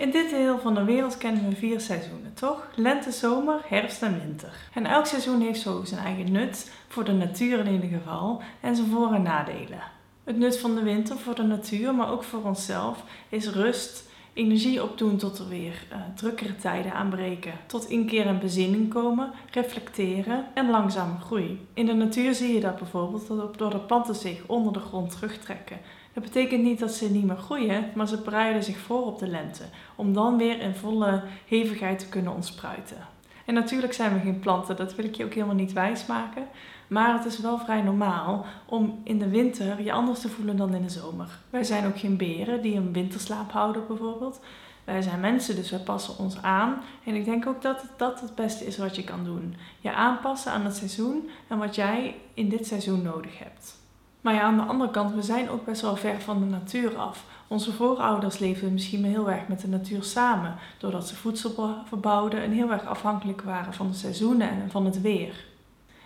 In dit deel van de wereld kennen we vier seizoenen, toch? Lente, zomer, herfst en winter. En elk seizoen heeft zo zijn eigen nut, voor de natuur in ieder geval, en zijn voor- en nadelen. Het nut van de winter voor de natuur, maar ook voor onszelf, is rust, energie opdoen tot er weer uh, drukkere tijden aanbreken. Tot inkeer en bezinning komen, reflecteren en langzame groei. In de natuur zie je dat bijvoorbeeld door de planten zich onder de grond terugtrekken. Dat betekent niet dat ze niet meer groeien, maar ze bereiden zich voor op de lente, om dan weer in volle hevigheid te kunnen ontspruiten. En natuurlijk zijn we geen planten, dat wil ik je ook helemaal niet wijsmaken. Maar het is wel vrij normaal om in de winter je anders te voelen dan in de zomer. Wij zijn ook geen beren die een winterslaap houden bijvoorbeeld. Wij zijn mensen, dus wij passen ons aan. En ik denk ook dat dat het beste is wat je kan doen. Je aanpassen aan het seizoen en wat jij in dit seizoen nodig hebt. Maar ja, aan de andere kant, we zijn ook best wel ver van de natuur af. Onze voorouders leefden misschien heel erg met de natuur samen, doordat ze voedsel verbouwden en heel erg afhankelijk waren van de seizoenen en van het weer.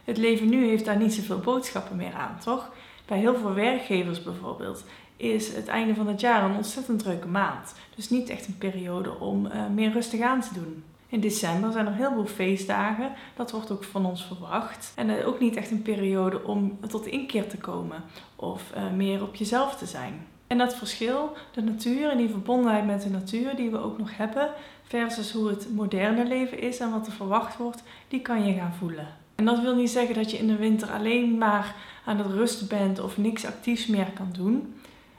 Het leven nu heeft daar niet zoveel boodschappen meer aan, toch? Bij heel veel werkgevers bijvoorbeeld is het einde van het jaar een ontzettend drukke maand. Dus niet echt een periode om uh, meer rustig aan te doen. In december zijn er heel veel feestdagen. Dat wordt ook van ons verwacht. En ook niet echt een periode om tot inkeer te komen of uh, meer op jezelf te zijn. En dat verschil, de natuur en die verbondenheid met de natuur die we ook nog hebben, versus hoe het moderne leven is en wat er verwacht wordt, die kan je gaan voelen. En dat wil niet zeggen dat je in de winter alleen maar aan het rusten bent of niks actiefs meer kan doen.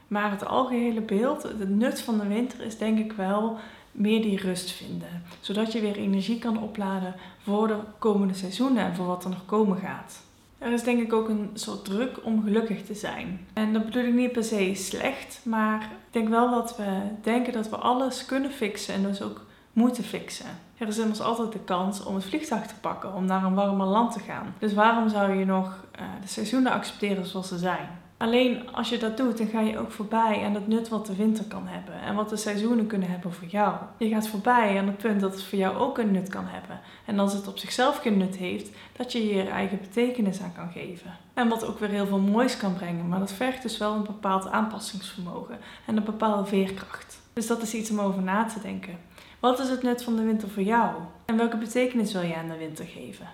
Maar het algehele beeld, het nut van de winter is denk ik wel meer die rust vinden. Zodat je weer energie kan opladen voor de komende seizoenen en voor wat er nog komen gaat. Er is denk ik ook een soort druk om gelukkig te zijn. En dat bedoel ik niet per se slecht, maar ik denk wel dat we denken dat we alles kunnen fixen en dus ook moeten fixen. Er is immers altijd de kans om het vliegtuig te pakken, om naar een warmer land te gaan. Dus waarom zou je nog uh, de seizoenen accepteren zoals ze zijn? Alleen als je dat doet, dan ga je ook voorbij aan het nut wat de winter kan hebben en wat de seizoenen kunnen hebben voor jou. Je gaat voorbij aan het punt dat het voor jou ook een nut kan hebben. En als het op zichzelf geen nut heeft, dat je je eigen betekenis aan kan geven. En wat ook weer heel veel moois kan brengen, maar dat vergt dus wel een bepaald aanpassingsvermogen en een bepaalde veerkracht. Dus dat is iets om over na te denken. Wat is het nut van de winter voor jou? En welke betekenis wil je aan de winter geven?